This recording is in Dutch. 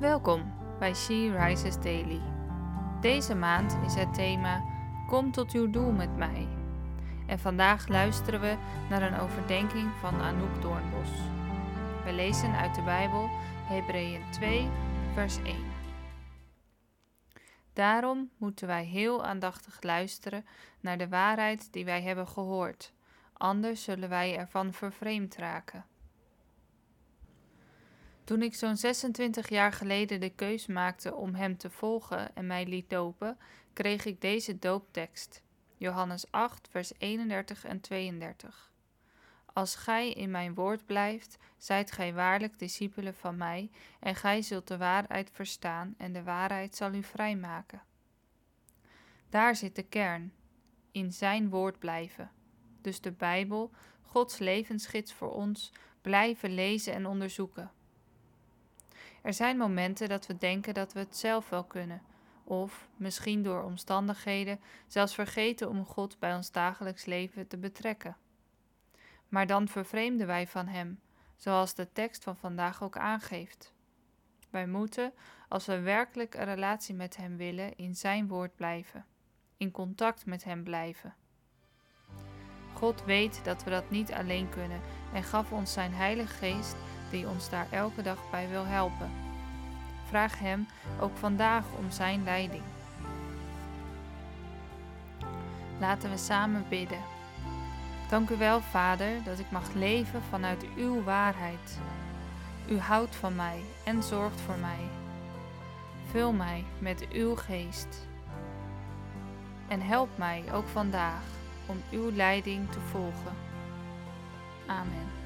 Welkom bij She Rises Daily. Deze maand is het thema Kom tot uw doel met mij. En vandaag luisteren we naar een overdenking van Anouk Doornbos. We lezen uit de Bijbel Hebreeën 2, vers 1. Daarom moeten wij heel aandachtig luisteren naar de waarheid die wij hebben gehoord, anders zullen wij ervan vervreemd raken. Toen ik zo'n 26 jaar geleden de keus maakte om hem te volgen en mij liet dopen, kreeg ik deze dooptekst. Johannes 8, vers 31 en 32. Als gij in mijn woord blijft, zijt gij waarlijk discipelen van mij, en gij zult de waarheid verstaan, en de waarheid zal u vrijmaken. Daar zit de kern, in zijn woord blijven. Dus de Bijbel, Gods levensgids voor ons, blijven lezen en onderzoeken. Er zijn momenten dat we denken dat we het zelf wel kunnen, of misschien door omstandigheden zelfs vergeten om God bij ons dagelijks leven te betrekken. Maar dan vervreemden wij van Hem, zoals de tekst van vandaag ook aangeeft. Wij moeten, als we werkelijk een relatie met Hem willen, in Zijn woord blijven, in contact met Hem blijven. God weet dat we dat niet alleen kunnen en gaf ons Zijn Heilige Geest die ons daar elke dag bij wil helpen. Vraag Hem ook vandaag om Zijn leiding. Laten we samen bidden. Dank u wel, Vader, dat ik mag leven vanuit uw waarheid. U houdt van mij en zorgt voor mij. Vul mij met uw geest. En help mij ook vandaag om uw leiding te volgen. Amen.